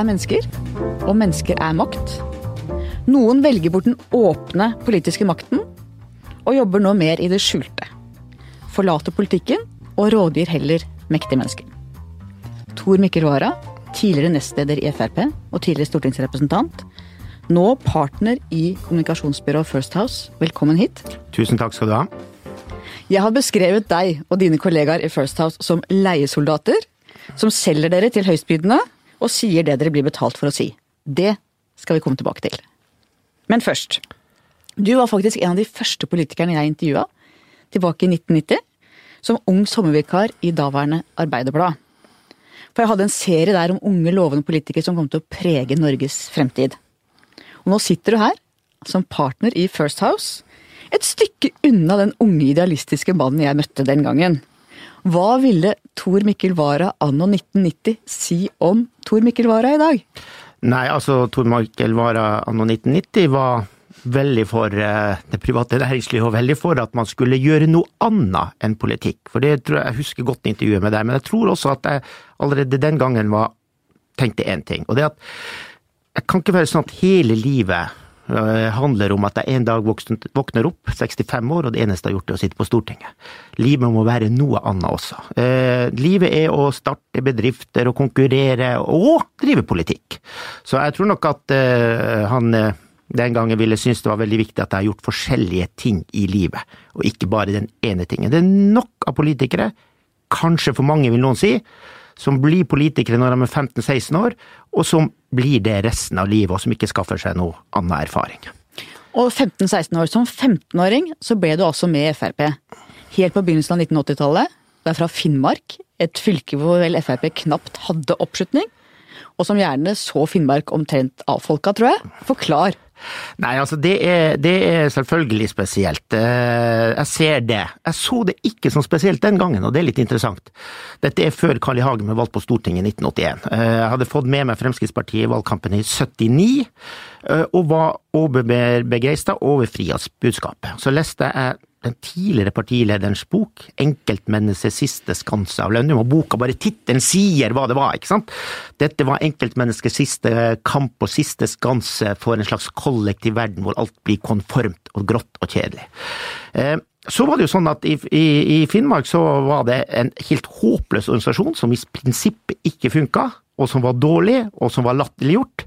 er mennesker, og mennesker er makt. Noen velger bort den åpne politiske makten, og jobber nå mer i det skjulte. Forlater politikken og rådgir heller mektige mennesker. Tor Mikkel Wara, tidligere nestleder i Frp og tidligere stortingsrepresentant. Nå partner i kommunikasjonsbyrået First House. Velkommen hit. Tusen takk skal du ha. Jeg har beskrevet deg og dine kollegaer i First House som leiesoldater, som selger dere til høystbydende og sier det dere blir betalt for å si. Det skal vi komme tilbake til. Men først. Du var faktisk en av de første politikerne jeg intervjua, tilbake i 1990, som ung sommervikar i daværende Arbeiderblad. For jeg hadde en serie der om unge, lovende politikere som kom til å prege Norges fremtid. Og nå sitter du her, som partner i First House, et stykke unna den unge, idealistiske mannen jeg møtte den gangen. Hva ville Tor Mikkel Wara anno 1990 si om Tor Mikkel Wara i dag? Nei, altså Tor Mikkel Wara anno 1990 var veldig for eh, det private næringslivet og veldig for at man skulle gjøre noe annet enn politikk. For det tror jeg, jeg husker godt intervjuet med deg, men jeg tror også at jeg allerede den gangen var, tenkte én ting. Og det at jeg kan ikke være sånn at hele livet Eh, handler om at jeg en dag våkner opp, 65 år, og det eneste jeg har gjort er å sitte på Stortinget. Livet må være noe annet også. Eh, livet er å starte bedrifter og konkurrere, og drive politikk. Så jeg tror nok at eh, han den gangen ville synes det var veldig viktig at jeg har gjort forskjellige ting i livet, og ikke bare den ene tingen. Det er nok av politikere, kanskje for mange vil noen si, som blir politikere når de er 15-16 år, og som blir det resten av livet, og som ikke skaffer seg noe annen erfaring. Og 15-16 år. Som 15-åring så ble du også med i Frp. Helt på begynnelsen av 1980-tallet. Du er fra Finnmark, et fylke hvor vel Frp knapt hadde oppslutning. Og som gjerne så Finnmark omtrent avfolka, tror jeg. Forklar. Nei, altså det er, det er, selvfølgelig spesielt. Eh, jeg ser det. Jeg så det ikke som spesielt den gangen, og det er litt interessant. Dette er før Carl I. Hagen ble valgt på Stortinget i 1981. Eh, jeg hadde fått med meg Fremskrittspartiet i valgkampen i 79, eh, og var overbegeistra over Frias budskap. Så leste jeg den tidligere partilederens bok, 'Enkeltmenneskets siste skanse' av Lønnum, og boka bare tittelen sier hva det var, ikke sant? Dette var enkeltmenneskets siste kamp og siste skanse for en slags kollektiv verden hvor alt blir konformt og grått og kjedelig. Eh, så var det jo sånn at i, i, i Finnmark så var det en helt håpløs organisasjon som i prinsippet ikke funka og som var dårlig, og som var latterliggjort.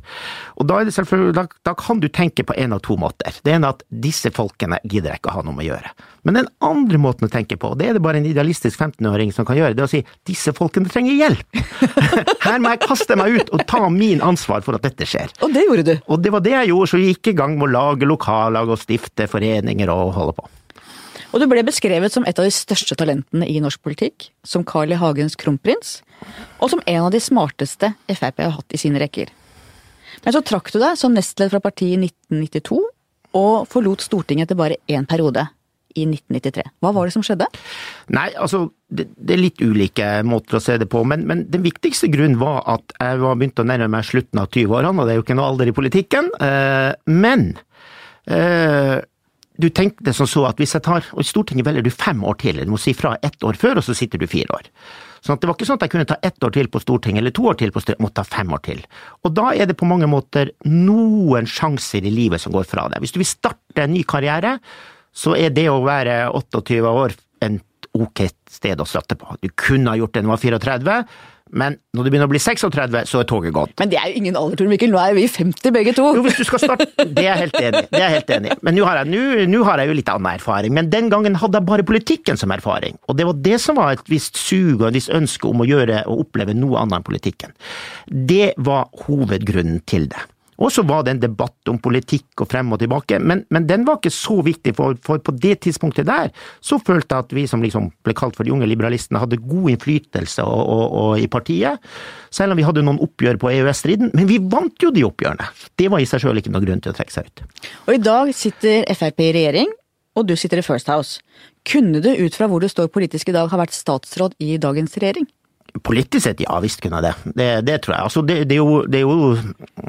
Og da, da, da, kan du tenke på en av to måter. Det ene er at disse folkene gidder jeg ikke ha noe med å gjøre. Men den andre måten å tenke på, det er det bare en idealistisk 15-åring som kan gjøre, det er å si disse folkene trenger hjelp! Her må jeg kaste meg ut og ta min ansvar for at dette skjer. Og det gjorde du? Og det var det jeg gjorde, så vi gikk i gang med å lage lokallag og stifte foreninger og holde på. Og du ble beskrevet som et av de største talentene i norsk politikk, som Carl I. Hagens kronprins, og som en av de smarteste Frp har hatt i sine rekker. Men så trakk du deg som nestleder fra partiet i 1992, og forlot Stortinget etter bare én periode, i 1993. Hva var det som skjedde? Nei, altså, det, det er litt ulike måter å se det på, men, men den viktigste grunnen var at jeg var begynt å nærme meg slutten av 20-årene, og det er jo ikke noe alder i politikken. Eh, men eh, du tenkte som så at hvis jeg tar, og i Stortinget velger du fem år til, du må si fra ett år før, og så sitter du fire år. Sånn at det var ikke sånn at jeg kunne ta ett år til på Stortinget, eller to år til på Stortinget, jeg måtte ta fem år til. Og da er det på mange måter noen sjanser i livet som går fra deg. Hvis du vil starte en ny karriere, så er det å være 28 år en ok sted å starte på. Du kunne ha gjort det når du var 34, men når du begynner å bli 36, så er toget gått. Men det er jo ingen alder, Tor Mikkel. Nå er vi 50 begge to. Jo, hvis du skal starte Det er jeg helt enig Det jeg helt enig Men nå har, jeg, nå har jeg jo litt annen erfaring. Men den gangen hadde jeg bare politikken som erfaring. Og det var det som var et visst sug og et visst ønske om å gjøre og oppleve noe annet enn politikken. Det var hovedgrunnen til det. Og så var det en debatt om politikk og frem og tilbake, men, men den var ikke så viktig, for, for, på det tidspunktet der så følte jeg at vi som liksom ble kalt for de unge liberalistene, hadde god innflytelse og, og, og i partiet. Selv om vi hadde noen oppgjør på EØS-striden, men vi vant jo de oppgjørene. Det var i seg sjøl ikke noen grunn til å trekke seg ut. Og i dag sitter Frp i regjering, og du sitter i First House. Kunne du ut fra hvor du står politisk i dag ha vært statsråd i dagens regjering? Politisk sett, ja visst kunne jeg det. det. Det, tror jeg. Altså, det, det, er jo, det er jo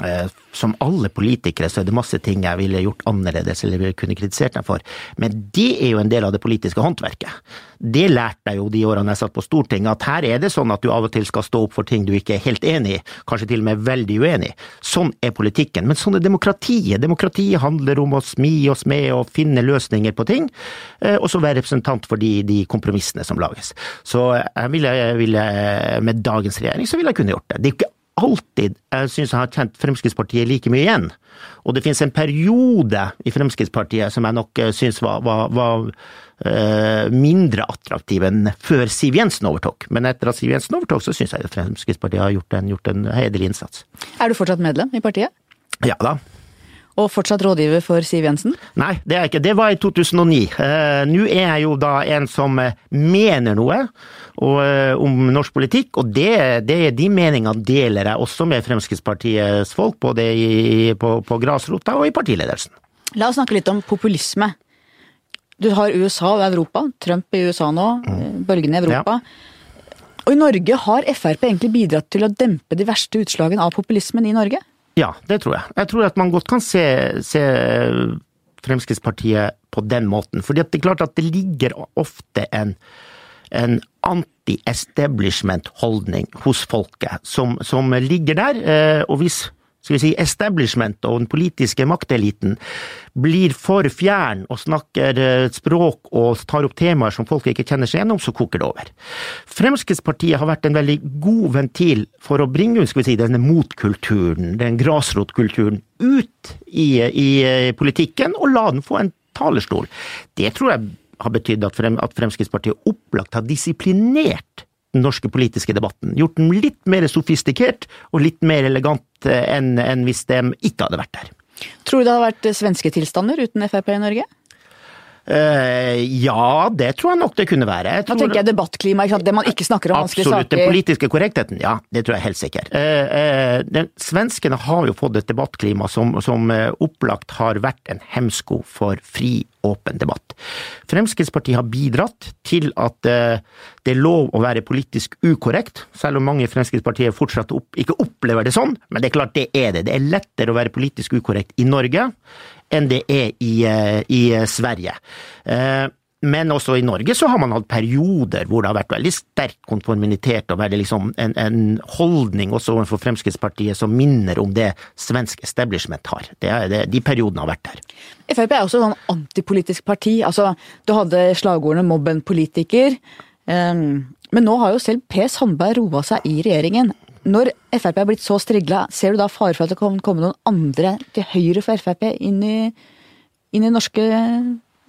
eh, Som alle politikere så er det masse ting jeg ville gjort annerledes eller kunne kritisert dem for. Men det er jo en del av det politiske håndverket. Det lærte jeg jo de årene jeg satt på Stortinget, at her er det sånn at du av og til skal stå opp for ting du ikke er helt enig i, kanskje til og med veldig uenig i. Sånn er politikken. Men sånn er demokratiet. Demokratiet handler om å smi oss med og finne løsninger på ting, eh, og så være representant for de, de kompromissene som lages. Så jeg ville, ville med dagens regjering, så ville jeg kunne gjort det. Det er jo ikke alltid jeg syns jeg har kjent Fremskrittspartiet like mye igjen. Og det finnes en periode i Fremskrittspartiet som jeg nok eh, syns var, var, var uh, mindre attraktiv enn før Siv Jensen overtok. Men etter at Siv Jensen overtok, så syns jeg Fremskrittspartiet har gjort en, gjort en hederlig innsats. Er du fortsatt medlem i partiet? Ja da. Og fortsatt rådgiver for Siv Jensen? Nei, det er jeg ikke. Det var i 2009. Uh, Nå er jeg jo da en som mener noe og, uh, om norsk politikk, og det, det, de meningene deler jeg også med Fremskrittspartiets folk, både i, på, på grasrota og i partiledelsen. La oss snakke litt om populisme. Du har USA og Europa, Trump i USA nå, mm. borgerne i Europa. Ja. Og i Norge har Frp egentlig bidratt til å dempe de verste utslagene av populismen i Norge? Ja, det tror jeg. Jeg tror at man godt kan se, se Fremskrittspartiet på den måten. Fordi det er klart at det ligger ofte en, en anti-establishment-holdning hos folket som, som, ligger der. Eh, og hvis skal vi si, establishment og den politiske makteliten blir for fjern og snakker eh, språk og tar opp temaer som folk ikke kjenner seg gjennom, så koker det over. Fremskrittspartiet har vært en veldig god ventil for å bringe skal vi si, denne motkulturen, den grasrotkulturen, ut i, i eh, politikken og la den få en talerstol. Det tror jeg har betydd at, frem, at Fremskrittspartiet opplagt har disiplinert den norske politiske debatten. Gjort den litt mer sofistikert og litt mer elegant eh, enn, enn hvis de ikke hadde vært der. Tror du det hadde vært svenske tilstander uten Frp i Norge? Uh, ja, det tror jeg nok det kunne være. Jeg da tenker jeg debattklima, det man ikke snakker om vanskelige saker. Absolutt. Den politiske korrektheten, ja. Det tror jeg er helt sikkert. Uh, uh, den, svenskene har jo fått et debattklima som, som opplagt har vært en hemsko for fri, åpen debatt. Fremskrittspartiet har bidratt til at det er lov å være politisk ukorrekt, selv om mange i Fremskrittspartiet fortsatt opp, ikke opplever det sånn. Men det er klart, det er det. Det er lettere å være politisk ukorrekt i Norge enn det er i, eh, i eh, Sverige. Eh, men også i Norge så har man hatt perioder hvor det har vært veldig sterk konformitet og veldig liksom en, en, holdning også overfor Fremskrittspartiet som minner om det svensk establishment har. Det er, det, de periodene har vært der. Frp er også et sånn antipolitisk parti. Altså, du hadde slagordene 'mobb en politiker'. Um, men nå har jo selv Per Sandberg roa seg i regjeringen. Når Frp er blitt så strigla, ser du da fare for at det kan komme noen andre til høyre for Frp inn i, inn i norske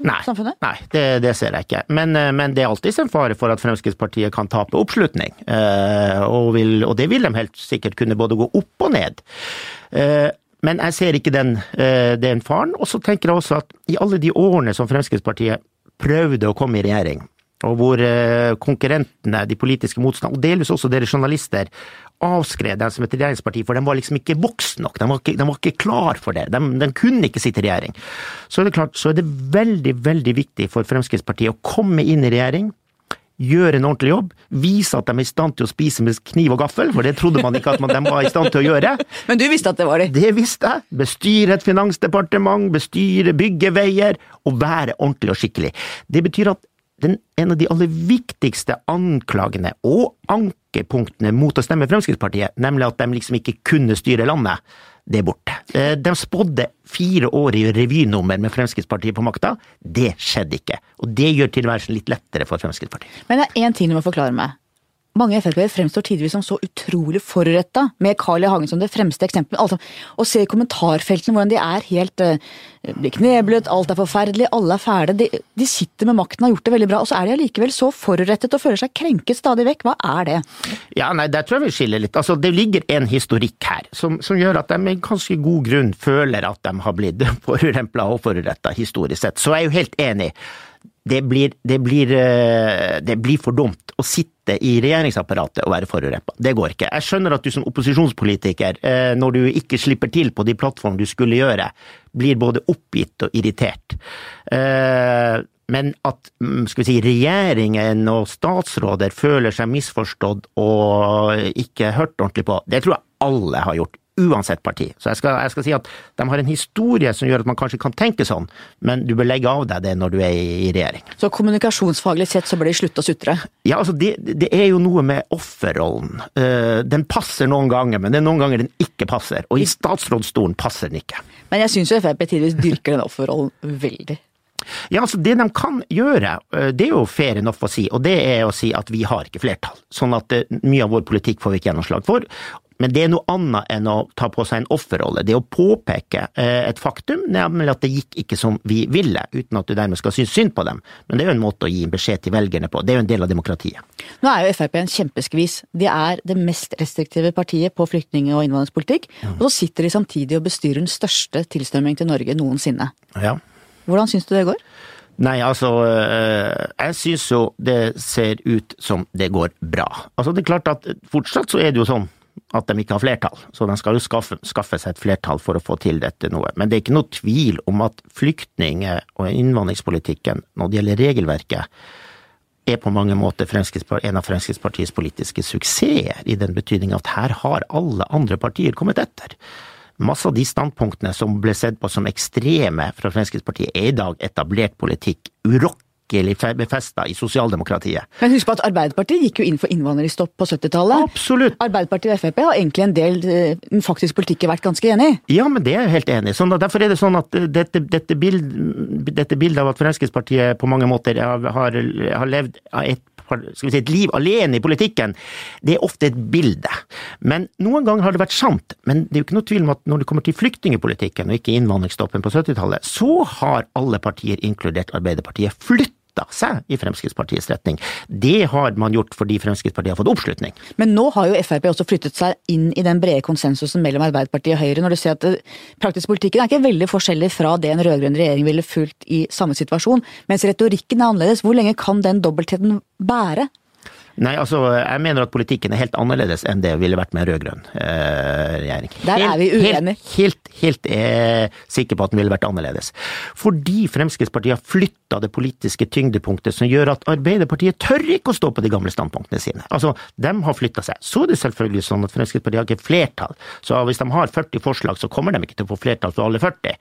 Nei? Nei det, det, ser jeg ikke. Men, eh, men, det er alltid en fare for at Fremskrittspartiet kan tape oppslutning. Eh, og, vil, og, det vil de helt sikkert kunne både gå opp og ned. Eh, men jeg ser ikke den, den faren. Og så tenker jeg også at i alle de årene som Fremskrittspartiet prøvde å komme i regjering, og hvor konkurrentene, de politiske motstanderne, og delvis også dere journalister, avskrev dem som et regjeringsparti, for de var liksom ikke voksne nok. De var ikke, de var ikke klar for det. De, de, kunne ikke sitte i regjering. Så er det klart, så er det veldig, veldig viktig for Fremskrittspartiet å komme inn i regjering, gjøre en ordentlig jobb, vise at de er i stand til å spise med kniv og gaffel, for det trodde man ikke at de var i stand til å gjøre. Men du visste at det var det? Det visste jeg. Bestyre et finansdepartement, bestyre, bygge veier, og være ordentlig og skikkelig. Det betyr at den, en av de aller viktigste anklagene og ankepunktene mot å stemme Fremskrittspartiet, nemlig at de liksom ikke kunne styre landet, det er borte. Eh, de spådde fire år i revynummer med Fremskrittspartiet på makta. Det skjedde ikke. Og det gjør tilværelsen litt lettere for Fremskrittspartiet. Men det er én ting du må forklare meg mange Frp-ere fremstår tidvis som så utrolig foruretta, med Carl I. Hagen som det fremste eksempelet. Altså, å se i kommentarfeltene hvordan de er helt uh, blir kneblet, alt er forferdelig, alle er fæle. De, de, sitter med makten og har gjort det veldig bra, og så er de allikevel så forurettet og føler seg krenket stadig vekk. Hva er det? Ja, nei, Der tror jeg vi skiller litt. Altså, Det ligger en historikk her som, som gjør at de med ganske god grunn føler at de har blitt forurempla og foruretta historisk sett. Så jeg er jo helt enig det blir, det, blir, eh, det blir, for dumt å sitte i regjeringsapparatet og være forurempa. Det går ikke. Jeg skjønner at du som opposisjonspolitiker, eh, når du ikke slipper til på de plattformene du skulle gjøre, blir både oppgitt og irritert. Eh, men at mm, si, regjeringen og statsråder føler seg misforstått og ikke hørt ordentlig på, det tror jeg alle har gjort uansett parti. Så jeg skal, jeg skal, si at de har en historie som gjør at man kanskje kan tenke sånn, men du bør legge av deg det når du er i, i regjering. Så kommunikasjonsfaglig sett så bør de slutte å sutre? Ja, altså det, det, er jo noe med offerrollen. Uh, den passer noen ganger, men det er noen ganger den ikke passer. Og i statsrådsstolen passer den ikke. Men jeg syns jo Frp tidvis dyrker den offerrollen veldig. Ja, altså Det de kan gjøre, eh, det er jo fair enough å si, og det er å si at vi har ikke flertall. Sånn at eh, mye av vår politikk får vi ikke gjennomslag for. Men det er noe annet enn å ta på seg en offerrolle. Det er å påpeke eh, et faktum, nemlig at det gikk ikke som vi ville, uten at du dermed skal synes synd på dem. Men det er jo en måte å gi en beskjed til velgerne på. Det er jo en del av demokratiet. Nå er jo Frp en kjempeskvis. De er det mest restriktive partiet på flyktning- og innvandringspolitikk. Mm. Og så sitter de samtidig og bestyrer den største tilstrømming til Norge noensinne. Ja. Hvordan syns du det går? Nei, altså eh, Jeg syns jo det ser ut som det går bra. Altså Det er klart at fortsatt så er det jo sånn at de ikke har flertall, så de skal jo skaffe, skaffe, seg et flertall for å få til dette noe. Men det er ikke noe tvil om at flyktning- og innvandringspolitikken når det gjelder regelverket, er på mange måter en av Fremskrittspartiets politiske suksesser, i den betydning at her har alle andre partier kommet etter. Masse av de standpunktene som ble sett på som ekstreme fra Fremskrittspartiet, er i dag etablert politikk. Urokk virkelig befesta i sosialdemokratiet. Men husk på at Arbeiderpartiet gikk jo inn for innvandringsstopp på 70-tallet. Absolutt. Arbeiderpartiet og Frp har egentlig en del faktisk den faktiske politikken vært ganske enig i. Ja, men det er jeg helt enig i. Sånn, derfor er det sånn at eh, dette, dette, bild, dette bildet av at Fremskrittspartiet på mange måter har, har levd av et vi si, et liv alene i politikken, det er ofte et bilde. Men noen ganger har det vært sant. Men det er jo ikke noe tvil om at når det kommer til flyktningepolitikken, og ikke innvandringsstoppen på 70-tallet, så har alle partier, inkludert Arbeiderpartiet, flyttet seg i Fremskrittspartiets retning. Det har man gjort fordi Fremskrittspartiet har fått oppslutning. Men nå har jo Frp også flyttet seg inn i den brede konsensusen mellom Arbeiderpartiet og Høyre, når du ser at praktisk politikken er ikke veldig forskjellig fra det en rød-grønn regjering ville fulgt i samme situasjon, mens retorikken er annerledes. Hvor lenge kan den dobbeltheten bære? Nei, altså, jeg mener at politikken er helt annerledes enn det ville vært med en rød-grønn eh, regjering. Der er vi uenige. Helt, helt, helt eh, sikker på at den ville vært annerledes. Fordi Fremskrittspartiet har flytta det politiske tyngdepunktet som gjør at Arbeiderpartiet tør ikke å stå på de gamle standpunktene sine. Altså, de har flytta seg. Så er det selvfølgelig sånn at Fremskrittspartiet har ikke flertall. Så hvis de har 40 forslag, så kommer de ikke til å få flertall for alle 40.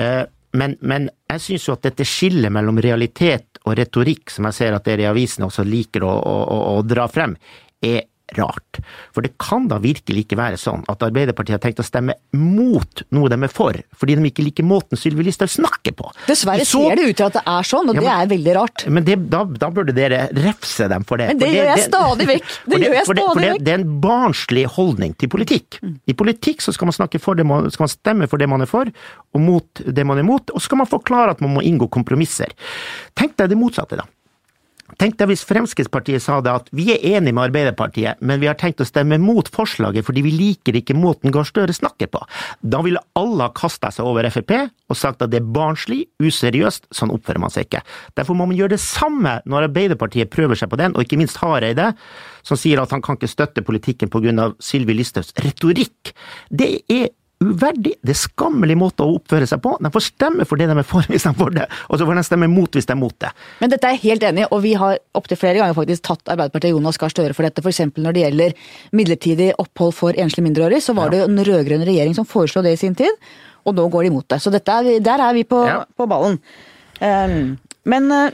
Eh, men, men, jeg syns jo at dette skillet mellom realitet og retorikk, som jeg ser at dere i avisene også liker å, å, å dra frem, er rart. For det kan da virkelig ikke være sånn at Arbeiderpartiet har tenkt å stemme mot noe de er for, fordi de ikke liker måten Sylvi Listhaug snakker på. Dessverre så, ser det ut til at det er sånn, og ja, men, det er veldig rart. Men det, da, da, burde dere refse dem for det. Men det, gjør jeg stadig vekk! Det, gjør jeg stadig for det, vekk. Det er en barnslig holdning til politikk. Mm. I politikk så skal man, snakke for det man, skal man stemme for det man er for, og mot det man er mot, og så skal man forklare at man må inngå kompromisser. Tenk deg det motsatte, da. Tenk deg hvis Fremskrittspartiet sa det at vi er enige med Arbeiderpartiet, men vi har tenkt å stemme mot forslaget fordi vi liker ikke måten Gahr Støre snakker på. Da ville alle ha kasta seg over Frp og sagt at det er barnslig, useriøst, sånn oppfører man seg ikke. Derfor må man gjøre det samme når Arbeiderpartiet prøver seg på den, og ikke minst Hareide, som sier at han kan ikke støtte politikken pga. Sylvi Listhaugs retorikk. Det er uverdig, det er skammelig måte å oppføre seg på. De får stemme for det de er for hvis de får det, og så får de stemme mot hvis de er mot det. Men dette er jeg helt enig i, og vi har opptil flere ganger faktisk tatt Arbeiderpartiet og Jonas Gahr Støre for dette. F.eks. når det gjelder midlertidig opphold for enslige mindreårige, så var det en rød-grønn regjering som foreslo det i sin tid, og nå går de imot det. Så er, der er vi på, ja. på ballen. Um, men uh,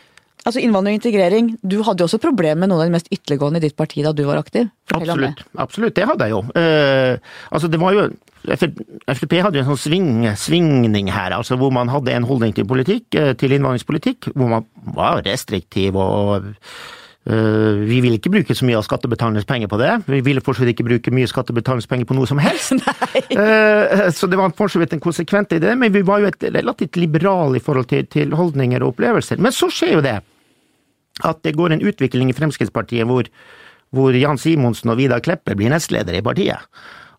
Altså Innvandring og integrering, du hadde jo også problemer med noen av de mest ytterliggående i ditt parti da du var aktiv. Fortell absolutt, det. absolutt, det hadde jeg jo. Uh, altså det var jo Frp hadde jo en sånn sving, svingning her, altså hvor man hadde en holdning til politikk, uh, til innvandringspolitikk, hvor man var restriktiv og Uh, vi ville ikke bruke så mye av skattebetalernes penger på det. Vi ville fortsatt ikke bruke mye skattebetalernes penger på noe som helst. uh, så det var for så vidt en konsekvent idé, men vi var jo et relativt liberale i forhold til, til, holdninger og opplevelser. Men så skjer jo det at det går en utvikling i Fremskrittspartiet hvor, hvor Jan Simonsen og Vidar Kleppe blir nestleder i partiet.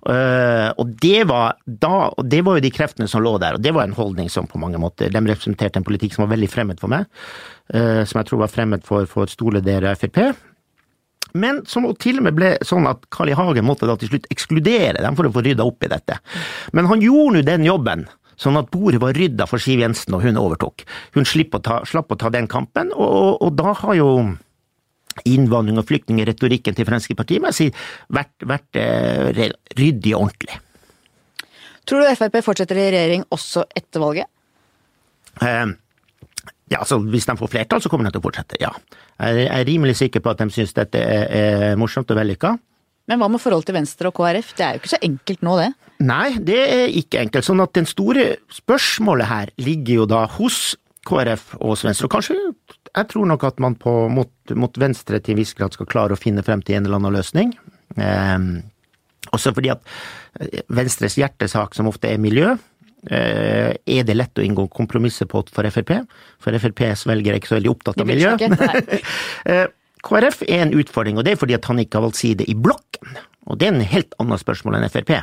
Uh, og det var da, og det var jo de kreftene som lå der, og det var en holdning som på mange måter De representerte en politikk som var veldig fremmed for meg, uh, som jeg tror var fremmed for, for store av Frp. Men som til og med ble sånn at Carl I. Hagen måtte da til slutt ekskludere dem for å få rydda opp i dette. Men han gjorde nå den jobben Sånn at bordet var rydda for Siv Jensen og hun overtok. Hun å ta, slapp å ta den kampen, og, og da har jo innvandring og flyktningretorikken til Fremskrittspartiet må jeg si, vært, vært eh, ryddig og ordentlig. Tror du Frp fortsetter i regjering også etter valget? Eh, ja, altså Hvis de får flertall, så kommer de til å fortsette, ja. Jeg er rimelig sikker på at de syns dette er, er morsomt og vellykka. Men hva med forholdet til Venstre og KrF? Det er jo ikke så enkelt nå, det? Nei, det er ikke enkelt. Sånn at den store spørsmålet her ligger jo da hos KrF og Venstre. Og kanskje, jeg tror nok at man på, mot, mot, Venstre til en viss grad skal klare å finne frem til en eller annen løsning. Eh, også fordi at eh, Venstres hjertesak, som ofte er miljø, Eh, er det lett å inngå kompromisser på for Frp? For FrPs velgere er ikke så veldig opptatt av miljø. Eh, KrF er en utfordring, og det er fordi at han ikke har valgt side i blokken. Og det er en helt annet spørsmål enn Frp.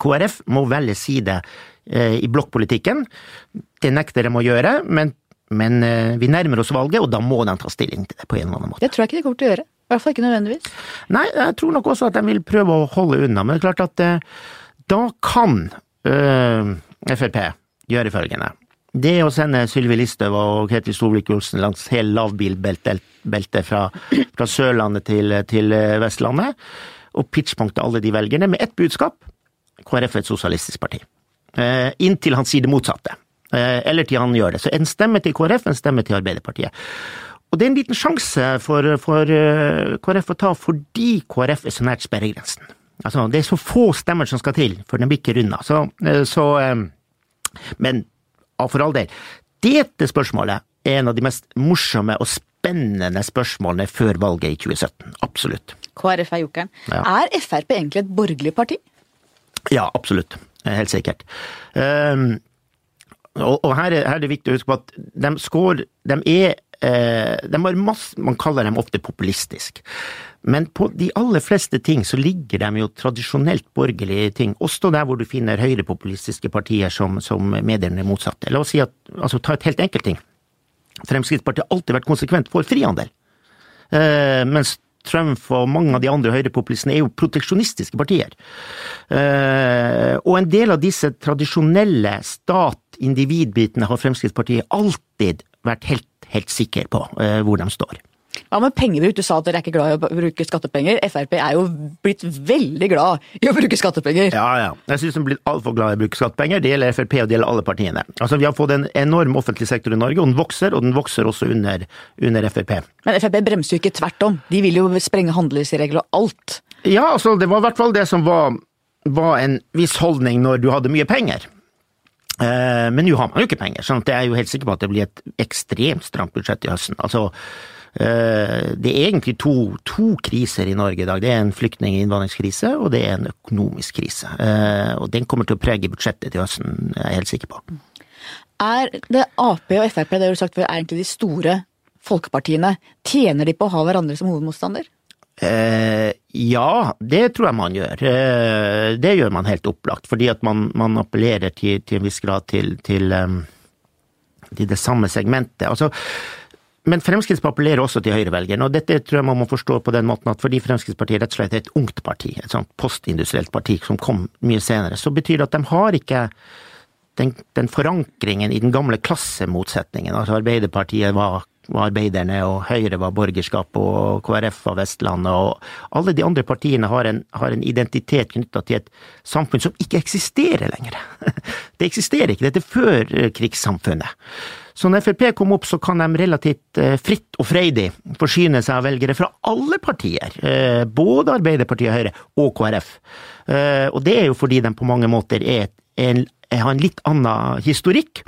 KrF må velge side eh, i blokkpolitikken. Det nekter de å gjøre, men, men vi nærmer oss valget, og da må de ta stilling til det på en eller annen måte. Det tror jeg ikke de kommer til å gjøre. I hvert fall ikke nødvendigvis. Nei, jeg tror nok også at de vil prøve å holde unna, men det er klart at da kan øh, Frp gjøre følgende. Det å sende Sylvi Listhaug og Ketil Solvik-Olsen langs hele lavbilbeltet fra, fra Sørlandet til, til, Vestlandet, og pitchpunkte alle de velgerne med ett budskap KrF er et sosialistisk parti. Eh, inntil han sier det motsatte. Eh, eller til han gjør det. Så en stemme til KrF, en stemme til Arbeiderpartiet. Og det er en liten sjanse for, for KrF å ta fordi KrF er så nært sperregrensen. Altså, det er så få stemmer som skal til for den bikker unna. Så, eh, så eh, Men for all del. Dette spørsmålet er en av de mest morsomme og spennende spørsmålene før valget i 2017. Absolutt. KrF er jokeren. Ja. Er Frp egentlig et borgerlig parti? Ja, absolutt. Helt sikkert. Um, og, og her, er, her, er, det viktig å huske på at de score, De er masse, Man kaller dem ofte populistisk. Men på de aller fleste ting så ligger de jo tradisjonelt borgerlige ting, også der hvor du finner høyrepopulistiske partier som, som mediene motsatte. La oss si at, altså ta et helt enkelt ting. Fremskrittspartiet har alltid vært konsekvent for frihandel. Eh, mens Trump og mange av de andre høyrepopulistene er jo proteksjonistiske partier. Eh, og en del av disse tradisjonelle stat-individ-bitene har Fremskrittspartiet alltid vært helt, helt sikre på eh, hvor de står. Hva med pengebruk? Du sa at dere er ikke glad i å bruke skattepenger. Frp er jo blitt veldig glad i å bruke skattepenger. Ja, ja. Jeg synes de er blitt altfor glad i å bruke skattepenger. Det gjelder Frp, og det gjelder alle partiene. Altså, Vi har fått en enorm offentlig sektor i Norge, og den vokser, og den vokser også under, under Frp. Men Frp bremser jo ikke tvert om. De vil jo sprenge handelsregler og alt. Ja, altså, det var i hvert fall det som var, var en viss holdning når du hadde mye penger. Eh, men nå har man jo ikke penger, sånn at jeg er jo helt sikker på at det blir et ekstremt stramt budsjett i høsten. Altså, Eh, det er egentlig to, to, kriser i Norge i dag. Det er en flyktning- og innvandringskrise, og det er en økonomisk krise. Eh, og den kommer til å prege budsjettet til høsten, jeg er helt sikker på. Er det Ap og Frp det har du sagt før, er egentlig de store folkepartiene? Tjener de på å ha hverandre som hovedmotstander? Eh, ja, det tror jeg man gjør. Eh, det gjør man helt opplagt. Fordi at man, man appellerer til, til, en viss grad til, til, um, til det samme segmentet. Altså, men Fremskrittspartiet appellerer også til høyrevelgerne, og dette tror jeg man må forstå på den måten at fordi Fremskrittspartiet rett og slett er et ungt parti, et sånt postindustrielt parti som kom mye senere, så betyr det at de har ikke den, den forankringen i den gamle klassemotsetningen. Altså Arbeiderpartiet var arbeiderne, og Høyre var borgerskap, og KrF var Vestlandet, og alle de andre partiene har en, har en identitet knytta til et samfunn som ikke eksisterer lenger. Det eksisterer ikke, dette er før krigssamfunnet. Så når Frp kom opp, så kan de relativt eh, fritt og freidig forsyne seg av velgere fra alle partier, eh, både Arbeiderpartiet, Høyre og KrF. Eh, og det er jo fordi de på mange måter er, er, har en litt annen historikk.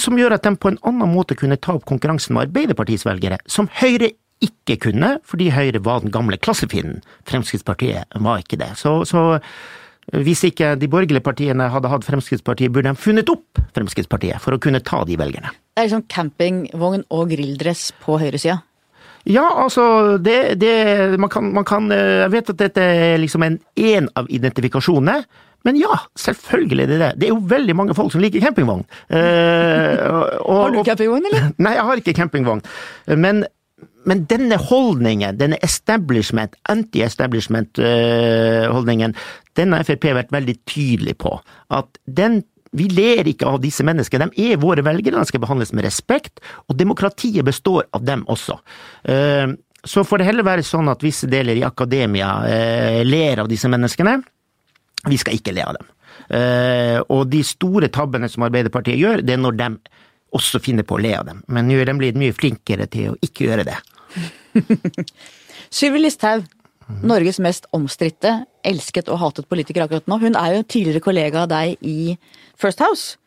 Som gjør at de på en annen måte kunne ta opp konkurransen med Arbeiderpartiets velgere, som Høyre ikke kunne, fordi Høyre var den gamle klassefienden. Fremskrittspartiet var ikke det. Så, så hvis ikke de borgerlige partiene hadde hatt Fremskrittspartiet, burde de funnet opp Fremskrittspartiet for å kunne ta de velgerne. Det er liksom campingvogn og grilldress på høyresida? Ja, altså det, det man, kan, man, kan, eh, Jeg vet at dette er liksom en én av identifikasjonene. Men ja, selvfølgelig er det det. Det er jo veldig mange folk som liker campingvogn. Eh, og, har du campingvogn, eller? Nei, jeg har ikke campingvogn. Men men denne holdningen, denne establishment, anti-establishment-holdningen, den har Frp vært veldig tydelig på. At den vi ler ikke av disse menneskene. De er våre velgere, de skal behandles med respekt, og demokratiet består av dem også. Eh, så får det heller være sånn at visse deler i akademia eh, ler av disse menneskene. Vi skal ikke le av dem. Og de store tabbene som Arbeiderpartiet gjør, det er når de også finner på å le av dem. Men nå er de blitt mye flinkere til å ikke gjøre det. Sylvi Listhaug, Norges mest omstridte, elsket og hatet politiker akkurat nå. Hun er jo tidligere kollega av deg i First House.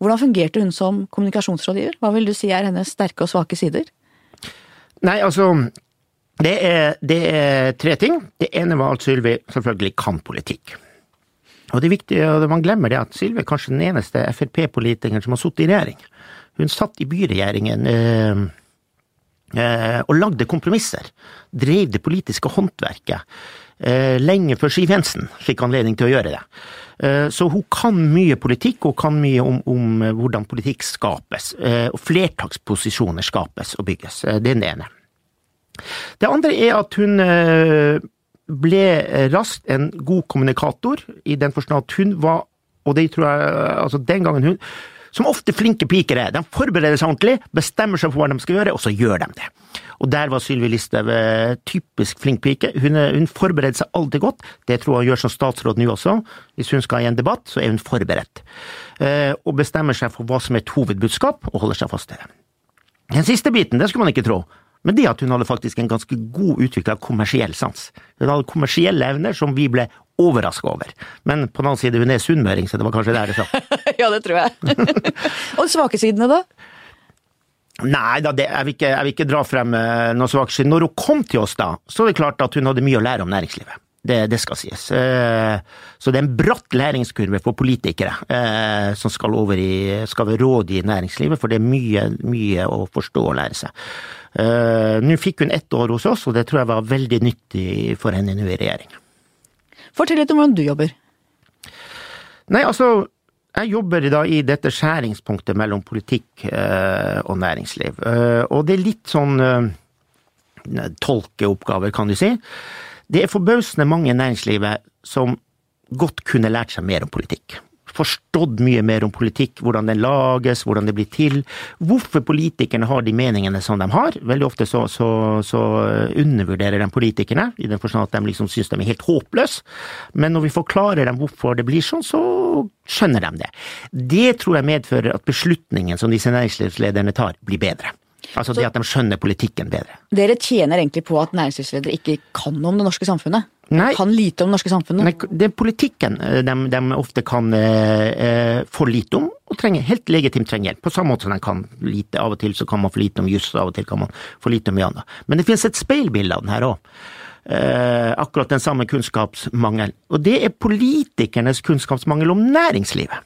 Hvordan fungerte hun som kommunikasjonsrådgiver? Hva vil du si er hennes sterke og svake sider? Nei, altså det er, det er tre ting. Det ene var at Sylvi selvfølgelig kan politikk. Og det er viktig, og man glemmer det, at Sylvi er kanskje den eneste Frp-politikeren som har sittet i regjering. Hun satt i byregjeringen. Eh, Eh, og lagde kompromisser. Drev det politiske håndverket. Eh, lenge før Siv Jensen fikk anledning til å gjøre det. Så hun kan mye politikk, og kan mye om, om hvordan politikk skapes. Og flertallsposisjoner skapes og bygges. Det er det ene. Det andre er at hun ble raskt en god kommunikator, i den forstand at hun var, og det tror jeg altså den gangen hun som ofte flinke piker er. De forbereder seg ordentlig, bestemmer seg for hva de skal gjøre, og så gjør de det. Og der var Sylvi Listhaug eh, typisk flink pike. Hun, hun, forbereder seg alltid godt. Det tror jeg hun gjør som statsråd nå også. Hvis hun skal i en debatt, så er hun forberedt. Eh, og bestemmer seg for hva som er et hovedbudskap, og holder seg fast til det. Den siste biten, det skulle man ikke tro. Men det at hun hadde faktisk en ganske god utvikla kommersiell sans. Hun hadde kommersielle evner som vi ble overraska over. Men på den annen side, hun er sunnmøring, så det var kanskje der det satt. ja, det tror jeg. Og svake sidene, da? Nei da, det, jeg, vil ikke, jeg, vil ikke, dra frem eh, noen svake sider. Når hun kom til oss da, så er det klart at hun hadde mye å lære om næringslivet. Det, det, skal sies. Eh, så det er en bratt læringskurve for politikere eh, som skal over i, skal være råd i næringslivet, for det er mye, mye å forstå og lære seg. Uh, nå fikk hun ett år hos oss, og det tror jeg var veldig nyttig for henne nå i regjering. Fortell litt om hvordan du jobber. Nei, altså, jeg jobber da i dette skjæringspunktet mellom politikk og næringsliv. Og det er litt sånn tolkeoppgaver, kan du si. Det er forbausende mange i næringslivet som godt kunne lært seg mer om politikk forstått mye mer om politikk, hvordan den lages, hvordan det blir til. Hvorfor politikerne har de meningene som de har. Veldig ofte så, så, så undervurderer de politikerne, i den forstand at de liksom syns de er helt håpløse. Men når vi forklarer dem hvorfor det blir sånn, så skjønner de det. Det tror jeg medfører at beslutningen som disse næringslivslederne tar, blir bedre. Altså det at de skjønner politikken bedre. Dere tjener egentlig på at næringslivsledere ikke kan om det norske samfunnet? Nei, kan lite om det norske samfunnet? Nei, det er politikken de, eh, de ofte kan eh, eh, få lite om, og trenger, helt legitimt trenger hjelp. På samme måte som de kan lite. Av og til så kan man få lite om juss, av og til kan man få lite om mye annet. Men det finnes et speilbilde av den her òg. Eh, akkurat den samme kunnskapsmangelen. Og det er politikernes kunnskapsmangel om næringslivet.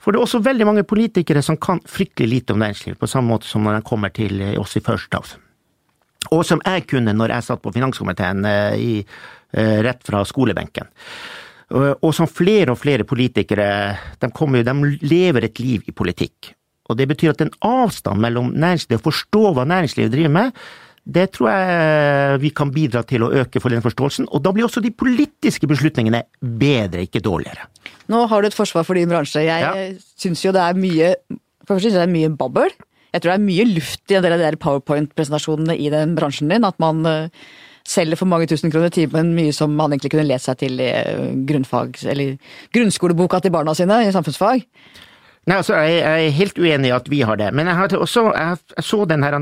For det er også veldig mange politikere som kan fryktelig lite om næringsliv, på samme måte som når de kommer til eh, oss i First House. Og som jeg kunne når jeg satt på finanskomiteen eh, i, eh, rett fra skolebenken. Og som flere og flere politikere, de, kommer, de lever et liv i politikk. Og det betyr at en avstand mellom næringslivet, å forstå hva næringslivet driver med, det tror jeg vi kan bidra til å øke for den forståelsen. Og da blir også de politiske beslutningene bedre, ikke dårligere. Nå har du et forsvar for din bransje. Jeg ja. syns jo det er mye for synes det er mye babbel. Jeg tror det er mye luft i en del av de powerpoint-presentasjonene i den bransjen din. At man uh, selger for mange tusen kroner timen mye som man egentlig kunne lest seg til i uh, grunnfag, eller grunnskoleboka til barna sine i samfunnsfag. Nei, altså, jeg, er helt uenig i at vi har det. Men jeg, har også, jeg, jeg så den her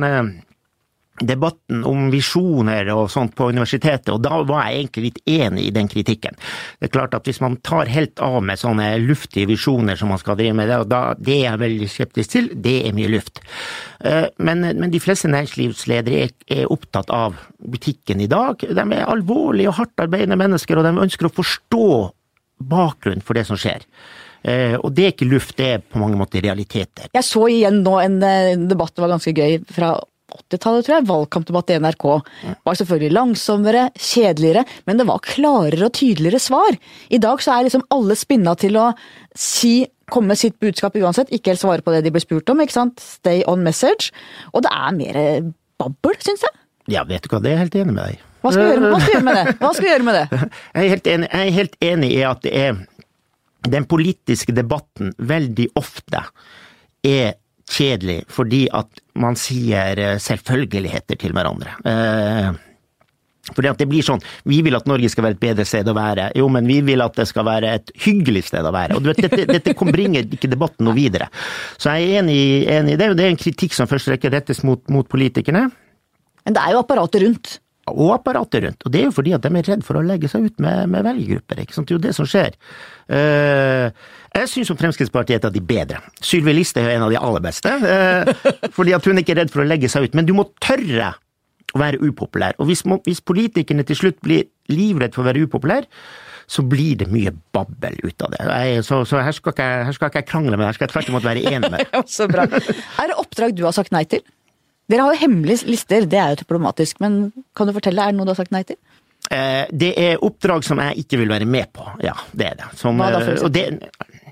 debatten om visjoner og sånt på universitetet, og da var jeg egentlig litt enig i den kritikken. Det er klart at hvis man tar helt av med sånne luftige visjoner som man skal drive med, da, det er jeg veldig skeptisk til, det er mye luft. Eh, men, men de fleste næringslivsledere er, er, opptatt av butikken i dag. De er alvorlige og hardtarbeidende mennesker, og de ønsker å forstå bakgrunnen for det som skjer. Uh, og det er ikke luft, det er på mange måter realiteter. Jeg så igjen nå en, en debatt, det var ganske gøy, fra 80-tallet, tror jeg, valgkampdebatt i NRK. var selvfølgelig langsommere, kjedeligere, men det var klarere og tydeligere svar. I dag så er liksom alle spinna til å si, komme med sitt budskap uansett, ikke helt svare på det de blir spurt om, ikke sant. Stay on message. Og det er mer babbel, syns jeg. Ja, vet du hva, det er jeg helt enig med deg Hva skal vi gjøre, gjøre med det? Hva skal vi gjøre med det? Jeg er helt enig, jeg er helt enig i at det er den politiske debatten veldig ofte er kjedelig fordi at man sier eh, selvfølgeligheter til hverandre. Eh, fordi at det blir sånn Vi vil at Norge skal være et bedre sted å være. Jo, men vi vil at det skal være et hyggelig sted å være. Og du vet, Dette, dette bringer ikke debatten noe videre. Så jeg er enig, enig i det. Det er en kritikk som først rekker rettes mot, mot politikerne. Men det er jo apparatet rundt. Og apparatet rundt. Og det er jo fordi at de er redd for å legge seg ut med, med velgergrupper. ikke sant? Det er jo det som skjer. Uh, jeg syns Fremskrittspartiet er et av de bedre. Sylvi Listhaug er en av de aller beste. Uh, fordi at hun ikke er redd for å legge seg ut. Men du må tørre å være upopulær. Og hvis, hvis politikerne til slutt blir livredd for å være upopulær, så blir det mye babbel ut av det. Jeg, så, så her, skal ikke, her, skal ikke, jeg krangle med, her skal jeg tvert imot være enig med. så bra. Er det oppdrag du har sagt nei til? Dere har jo hemmelige lister, det er jo diplomatisk, men kan du fortelle, er det noe du har sagt nei til? Eh, det er oppdrag som jeg ikke vil være med på, ja. Det er det. Som, Hva da, for eksempel? Det,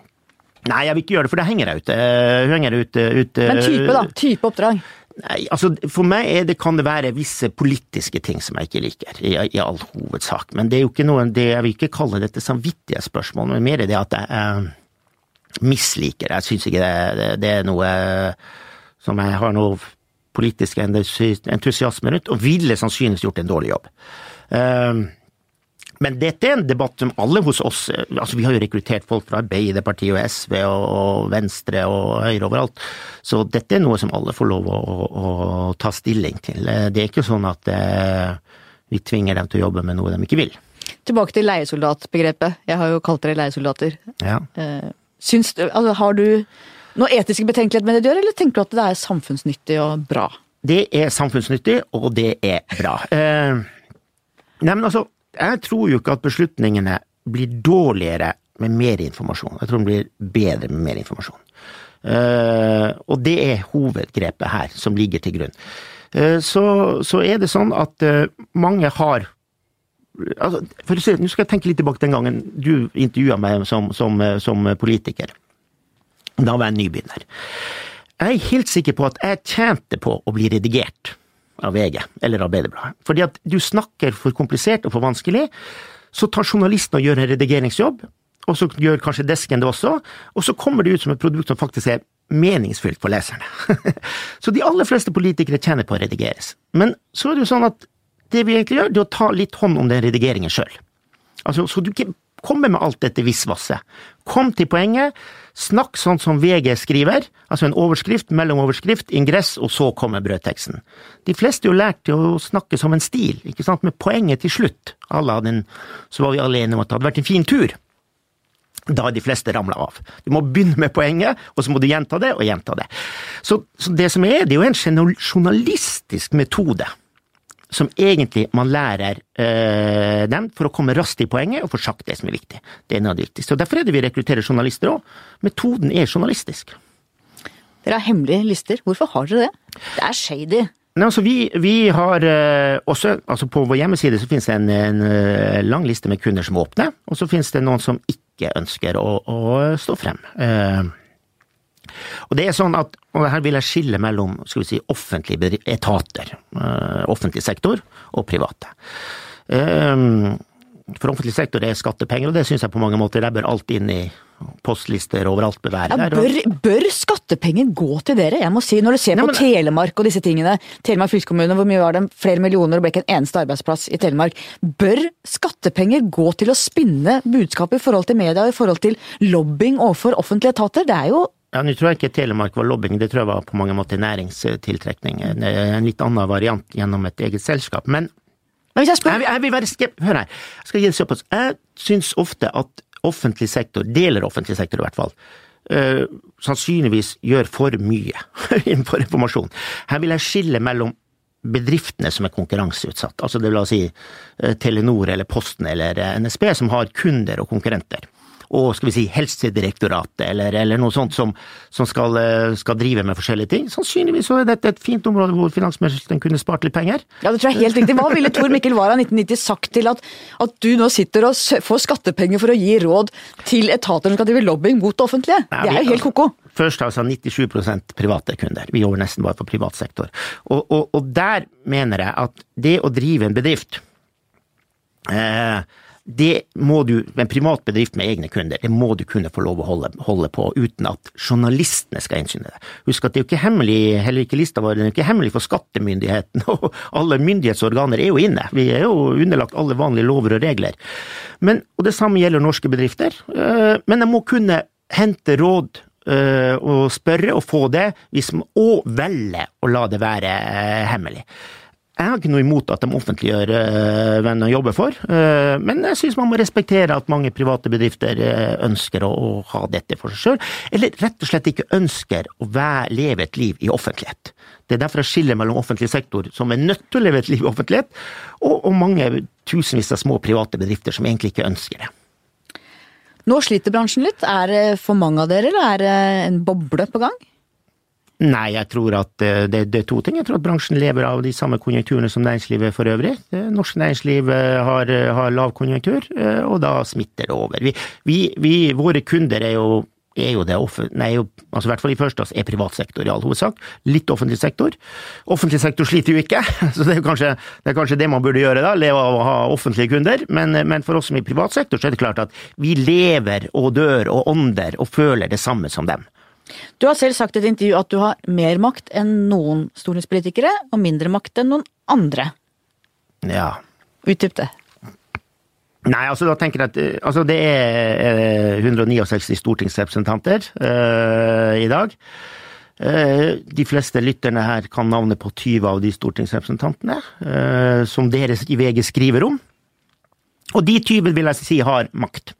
nei, jeg vil ikke gjøre det, for det henger jeg ut. Uh, henger ut, ut Men type, da? Type oppdrag? Nei, altså For meg det, kan det være visse politiske ting som jeg ikke liker, i, i all hovedsak. Men det er jo ikke noe, det, jeg vil ikke kalle dette samvittighetsspørsmål, men mer det at jeg eh, misliker. Jeg syns ikke det, det, er noe som jeg har noe politisk entusiasme rundt, og ville sannsynligvis gjort en dårlig jobb. Uh, men dette er en debatt som alle hos oss altså Vi har jo rekruttert folk fra Arbeiderpartiet og SV og, Venstre og Høyre overalt. Så dette er noe som alle får lov å, å, å ta stilling til. Det er ikke sånn at eh, vi tvinger dem til å jobbe med noe de ikke vil. Tilbake til leiesoldatbegrepet. Jeg har jo kalt dere leiesoldater. Ja. Eh, syns, altså, har du noe etiske betenkelighet med det du gjør, eller tenker du at det er samfunnsnyttig og bra? Det er samfunnsnyttig, og det er bra. Eh, nei, men altså jeg tror jo ikke at beslutningene blir dårligere med mer informasjon. Jeg tror de blir bedre med mer informasjon. Eh, og det er hovedgrepet her som ligger til grunn. Eh, så, så, er det sånn at uh, mange har altså, for å se, Nå skal jeg tenke litt tilbake den gangen du intervjua meg som, som, som, politiker. Da var jeg nybegynner. Jeg er helt sikker på at jeg tjente på å bli redigert av VG eller Arbeiderbladet. Fordi at du snakker for komplisert og for vanskelig, så tar journalisten og gjør en redigeringsjobb, og så gjør kanskje desken det også, og så kommer det ut som et produkt som faktisk er meningsfylt for leserne. så de aller fleste politikere tjener på å redigeres. Men så er det jo sånn at det vi egentlig gjør, det er å ta litt hånd om den redigeringen sjøl. Altså, så du ikke kommer med alt dette visvasset. Kom til poenget. Snakk sånn som VG skriver, altså en overskrift, mellomoverskrift, ingress, og så kommer brødteksten. De fleste er jo lært til å snakke som en stil, ikke sant, med poenget til slutt. Alle hadde en, så var vi alle enige om at det hadde vært en fin tur. Da er de fleste ramla av. Du må begynne med poenget, og så må du gjenta det og gjenta det. Så, så det som er, det er jo en journalistisk metode som egentlig man lærer øh, dem for å komme raskt i poenget og få sagt det som er viktig. Det er noe av det viktigste. Og Derfor er det vi rekrutterer journalister òg. Metoden er journalistisk. Dere har hemmelige lister. Hvorfor har dere det? Det er shady. Nei, altså vi, vi har øh, også, altså På vår hjemmeside så finnes det en, en øh, lang liste med kunder som åpner, og så finnes det noen som ikke ønsker å, å stå frem. Uh, og det er sånn at, og her vil jeg skille mellom skal vi si, offentlige etater, uh, offentlig sektor, og private. Um, for offentlig sektor er skattepenger, og det syns jeg på mange måter. Jeg bør alt inn i postlister overalt bør være ja, bør, bør, skattepenger gå til dere? Jeg må si, Når du ser Nei, på men, Telemark og disse tingene, Telemark fylkeskommune, hvor mye var det? Flere millioner og ble ikke en eneste arbeidsplass i Telemark. Bør skattepenger gå til å spinne budskapet i forhold til media, i forhold til lobbying overfor offentlige etater? Det er jo ja, Nå tror jeg ikke Telemark var lobbying, det tror jeg var på mange måter næringstiltrekning. En litt annen variant gjennom et eget selskap. Men, jeg, jeg, jeg, vil være skep... Hør her, jeg skal gi det såpass. Jeg syns ofte at offentlig sektor, deler offentlig sektor i hvert fall, uh, sannsynligvis gjør for mye innenfor informasjon. Her vil jeg skille mellom bedriftene som er konkurranseutsatt, altså det vil si uh, Telenor eller Posten eller NSB, som har kunder og konkurrenter og skal vi si Helsedirektoratet, eller, eller noe sånt som, som skal, eh, skal, drive med forskjellige ting. Sannsynligvis så er dette et fint område hvor finansministeren kunne spart litt penger. Ja, det tror jeg helt riktig. Hva ville Tor Mikkel Wara 1990 sagt til at, at, du nå sitter og får skattepenger for å gi råd til etater som skal drive lobbying mot det offentlige? Det er jo helt ko-ko. Først altså 97% private kunder. Vi jobber nesten bare for privat sektor. Og, og, og der mener jeg at det å drive en bedrift eh, det må du, en privat bedrift med egne kunder, det må du kunne få lov å holde, holde på uten at journalistene skal innsyne det. Husk at det er jo ikke hemmelig, heller ikke lista vår, det er ikke hemmelig for skattemyndigheten, og alle myndighetsorganer er jo inne. Vi er jo underlagt alle vanlige lover og regler. Men, og det samme gjelder norske bedrifter. Eh, men de må kunne hente råd eh, og spørre og få det, hvis man, og velge å la det være eh, hemmelig. Jeg har ikke noe imot at de offentliggjør uh, hvem de jobber for, uh, men jeg synes man må respektere at mange private bedrifter uh, ønsker å, ha dette for seg sjøl, eller rett og slett ikke ønsker å være, leve et liv i offentlighet. Det er derfor jeg skiller mellom offentlig sektor, som er nødt til å leve et liv i offentlighet, og, og mange tusenvis av små private bedrifter som egentlig ikke ønsker det. Nå sliter bransjen litt. Er det for mange av dere, eller er det en boble på gang? Nei, jeg tror at eh, det, det, er to ting. Jeg tror at bransjen lever av de samme konjunkturene som næringslivet for øvrig. Eh, norsk næringsliv eh, har, har lav konjunktur, og da smitter det over. Vi, vi, vi, våre kunder er jo, er jo det nei, altså i hvert fall i første er privat sektor i all hovedsak. Litt offentlig sektor. Offentlig sektor sliter jo ikke, så det er kanskje det, er kanskje det man burde gjøre, da, leve av å ha offentlige kunder. Men, men, for oss som i privat sektor, så er det klart at vi lever og dør og ånder og føler det samme som dem. Du har selv sagt i et intervju at du har mer makt enn noen stortingspolitikere, og mindre makt enn noen andre. Ja. Utdyp det. Nei, altså da tenker jeg at eh, altså det er 169 eh, stortingsrepresentanter uh, i dag. Uh, de fleste lytterne her kan navnet på 20 av de stortingsrepresentantene uh, som dere i VG skriver om. Og de 20 vil jeg si har makt.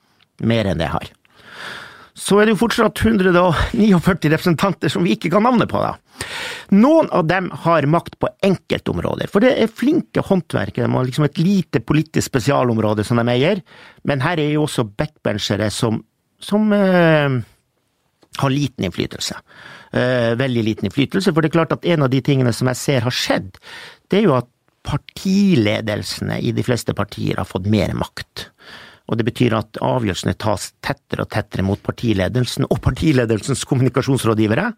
Mer enn det har så er det jo fortsatt 149 representanter som vi ikke kan navnet på. da. Noen av dem har makt på enkeltområder, for det er flinke håndverkere. De har liksom et lite politisk spesialområde som de eier, men her er jo også backbenchere som, som eh, har liten innflytelse. Eh, veldig liten innflytelse, for det er klart at en av de tingene som jeg ser har skjedd, det er jo at partiledelsene i de fleste partier har fått mer makt. Og det betyr at avgjørelsene tas tettere og tettere mot partiledelsen og partiledelsens kommunikasjonsrådgivere.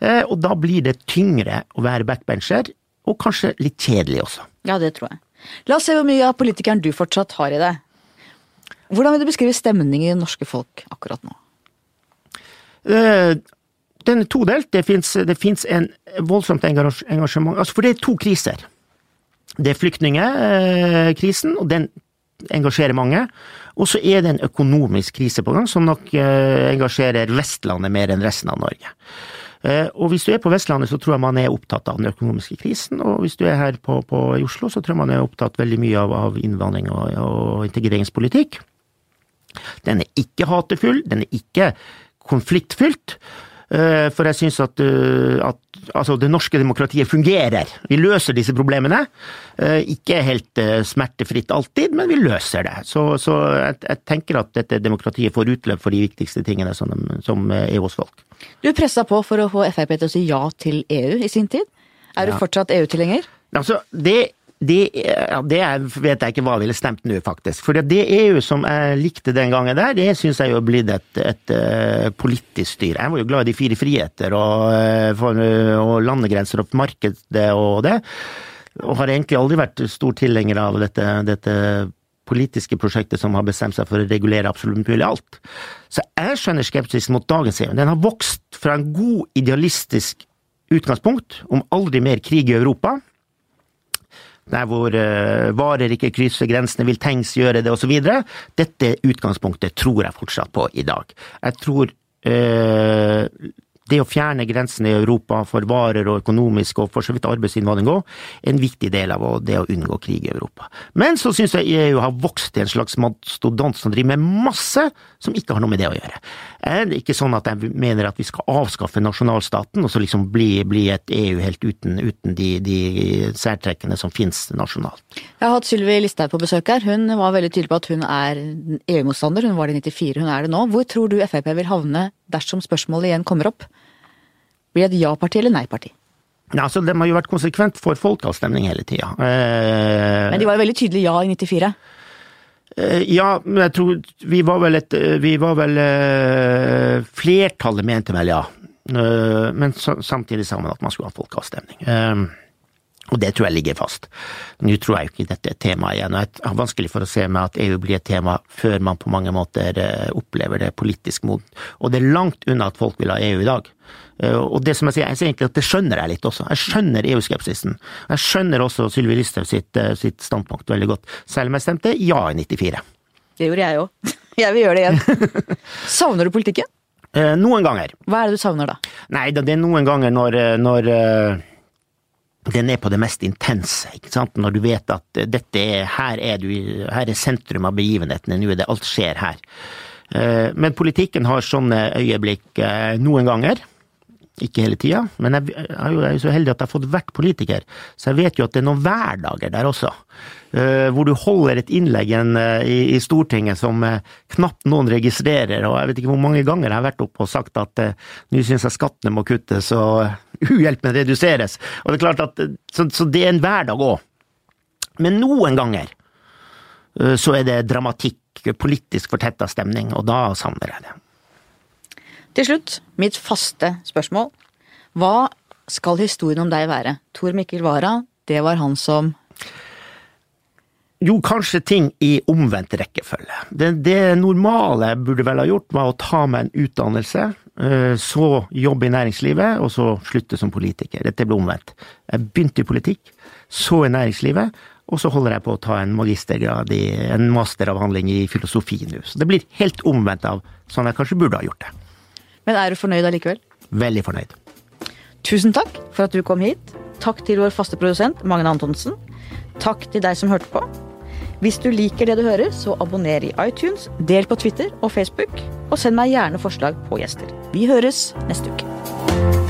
Eh, og da blir det tyngre å være backbencher, og kanskje litt kjedelig også. Ja, det tror jeg. La oss se hvor mye av politikeren du fortsatt har i deg. Hvordan vil du beskrive stemningen i det norske folk akkurat nå? Eh, den er todelt. Det fins en voldsomt engasjement. Altså, for det er to kriser. Det er flyktningkrisen, og den engasjerer mange. Og så er det en økonomisk krise på gang, som nok eh, engasjerer Vestlandet mer enn resten av Norge. Eh, og hvis du er på Vestlandet, så tror jeg man er opptatt av den økonomiske krisen. Og hvis du er her på, på i Oslo, så tror jeg man er opptatt veldig mye av, av innvandring og, og integreringspolitikk. Den er ikke hatefull, den er ikke konfliktfylt. Eh, for jeg syns at, eh, at altså det norske demokratiet fungerer. Vi løser disse problemene. Eh, ikke helt smertefritt alltid, men vi løser det. Så, så jeg, jeg, tenker at dette demokratiet får utløp for de viktigste tingene som, som hos folk. Du pressa på for å få Frp til å si ja til EU i sin tid. Er du ja. fortsatt EU-tilhenger? Altså, det det, ja, det, vet jeg ikke hva ville stemt nå, faktisk. For det EU som jeg likte den gangen der, det syns jeg jo er blitt et, et, et, eh, politisk styr. Jeg var jo glad i de fire friheter og, eh, og landegrenser og markedet og det. Og har egentlig aldri vært stor tilhenger av dette, dette politiske prosjektet som har bestemt seg for å regulere absolutt mulig alt. Så jeg skjønner skepsisen mot dagens EU. Den har vokst fra en god idealistisk utgangspunkt om aldri mer krig i Europa der hvor uh, varer ikke krysser grensene, vil Tengs gjøre det, osv. Dette utgangspunktet tror jeg fortsatt på i dag. Jeg tror uh, det å fjerne grensene i Europa for varer og økonomisk og for så vidt arbeidsinnvandring òg, er en viktig del av det å unngå krig i Europa. Men så syns jeg EU har vokst til en slags mastodont som driver med masse som ikke har noe med det å gjøre. Er det ikke sånn at jeg mener at vi skal avskaffe nasjonalstaten og så liksom bli, bli et EU helt uten, uten de, de, særtrekkene som finnes nasjonalt? Jeg har hatt Sylvi Listhaug på besøk her. Hun var veldig tydelig på at hun er EU-motstander. Hun var det i 94, hun er det nå. Hvor tror du Frp vil havne dersom spørsmålet igjen kommer opp? Blir det et ja-parti eller nei-parti? Altså, De har jo vært konsekvent for folkeavstemning hele tida. Eh, men de var jo veldig tydelig ja i 94? Eh, ja, men jeg tror vi var vel et Vi var vel eh, Flertallet mente vel ja. Eh, men samtidig sa man at man skulle ha folkeavstemning. Eh, Og det tror jeg ligger fast. Nå tror jeg jo ikke dette er tema igjen, og jeg har vanskelig for å se meg at EU blir et tema før man på mange måter eh, opplever det politisk moden. Og det er langt unna at folk vil ha EU i dag. Eh, og det som jeg sier, jeg sier egentlig at det skjønner jeg litt også. Jeg skjønner EU-skepsisen. Jeg skjønner også Sylvi Listhaug sitt, sitt standpunkt veldig godt, selv om jeg stemte ja i 94. Det gjorde jeg òg. Jeg vil gjøre det igjen. Savner du politikken? Eh, noen ganger. Hva er det du savner da? Nei, det er noen ganger når, når den er på det mest intense, ikke sant. Når du vet at dette er, her er du, her er sentrum av begivenhetene, nå er det alt skjer her. Men politikken har sånne øyeblikk noen ganger. Ikke hele tida, men jeg, er jo så heldig at jeg har fått vært politiker, så jeg vet jo at det er noen hverdager der også. Uh, hvor du holder et innlegg uh, i, Stortinget som uh, knapt noen registrerer, og jeg vet ikke hvor mange ganger jeg har vært oppe og sagt at nå syns jeg skattene må kuttes og uhjelpen reduseres. Og det er klart at, så, så det er en hverdag òg. Men noen ganger så er det dramatikk, politisk fortetta stemning, og da savner jeg det. Til slutt, mitt faste spørsmål. Hva skal historien om deg være? Tor Mikkel Wara, det var han som jo, kanskje ting i omvendt rekkefølge. Det, det, normale burde vel ha gjort, var å ta meg en utdannelse, eh, så jobbe i næringslivet, og så slutte som politiker. Dette ble omvendt. Jeg begynte i politikk, så i næringslivet, og så holder jeg på å ta en magistergrad i en masteravhandling i filosofi nå. Så det blir helt omvendt av sånn jeg kanskje burde ha gjort det. Men er du fornøyd allikevel? Veldig fornøyd. Tusen takk for at du kom hit. Takk til vår faste produsent Magne Antonsen. Takk til deg som hørte på. Hvis du liker det du hører, så abonner i iTunes, del på Twitter og Facebook, og send meg gjerne forslag på gjester. Vi høres neste uke.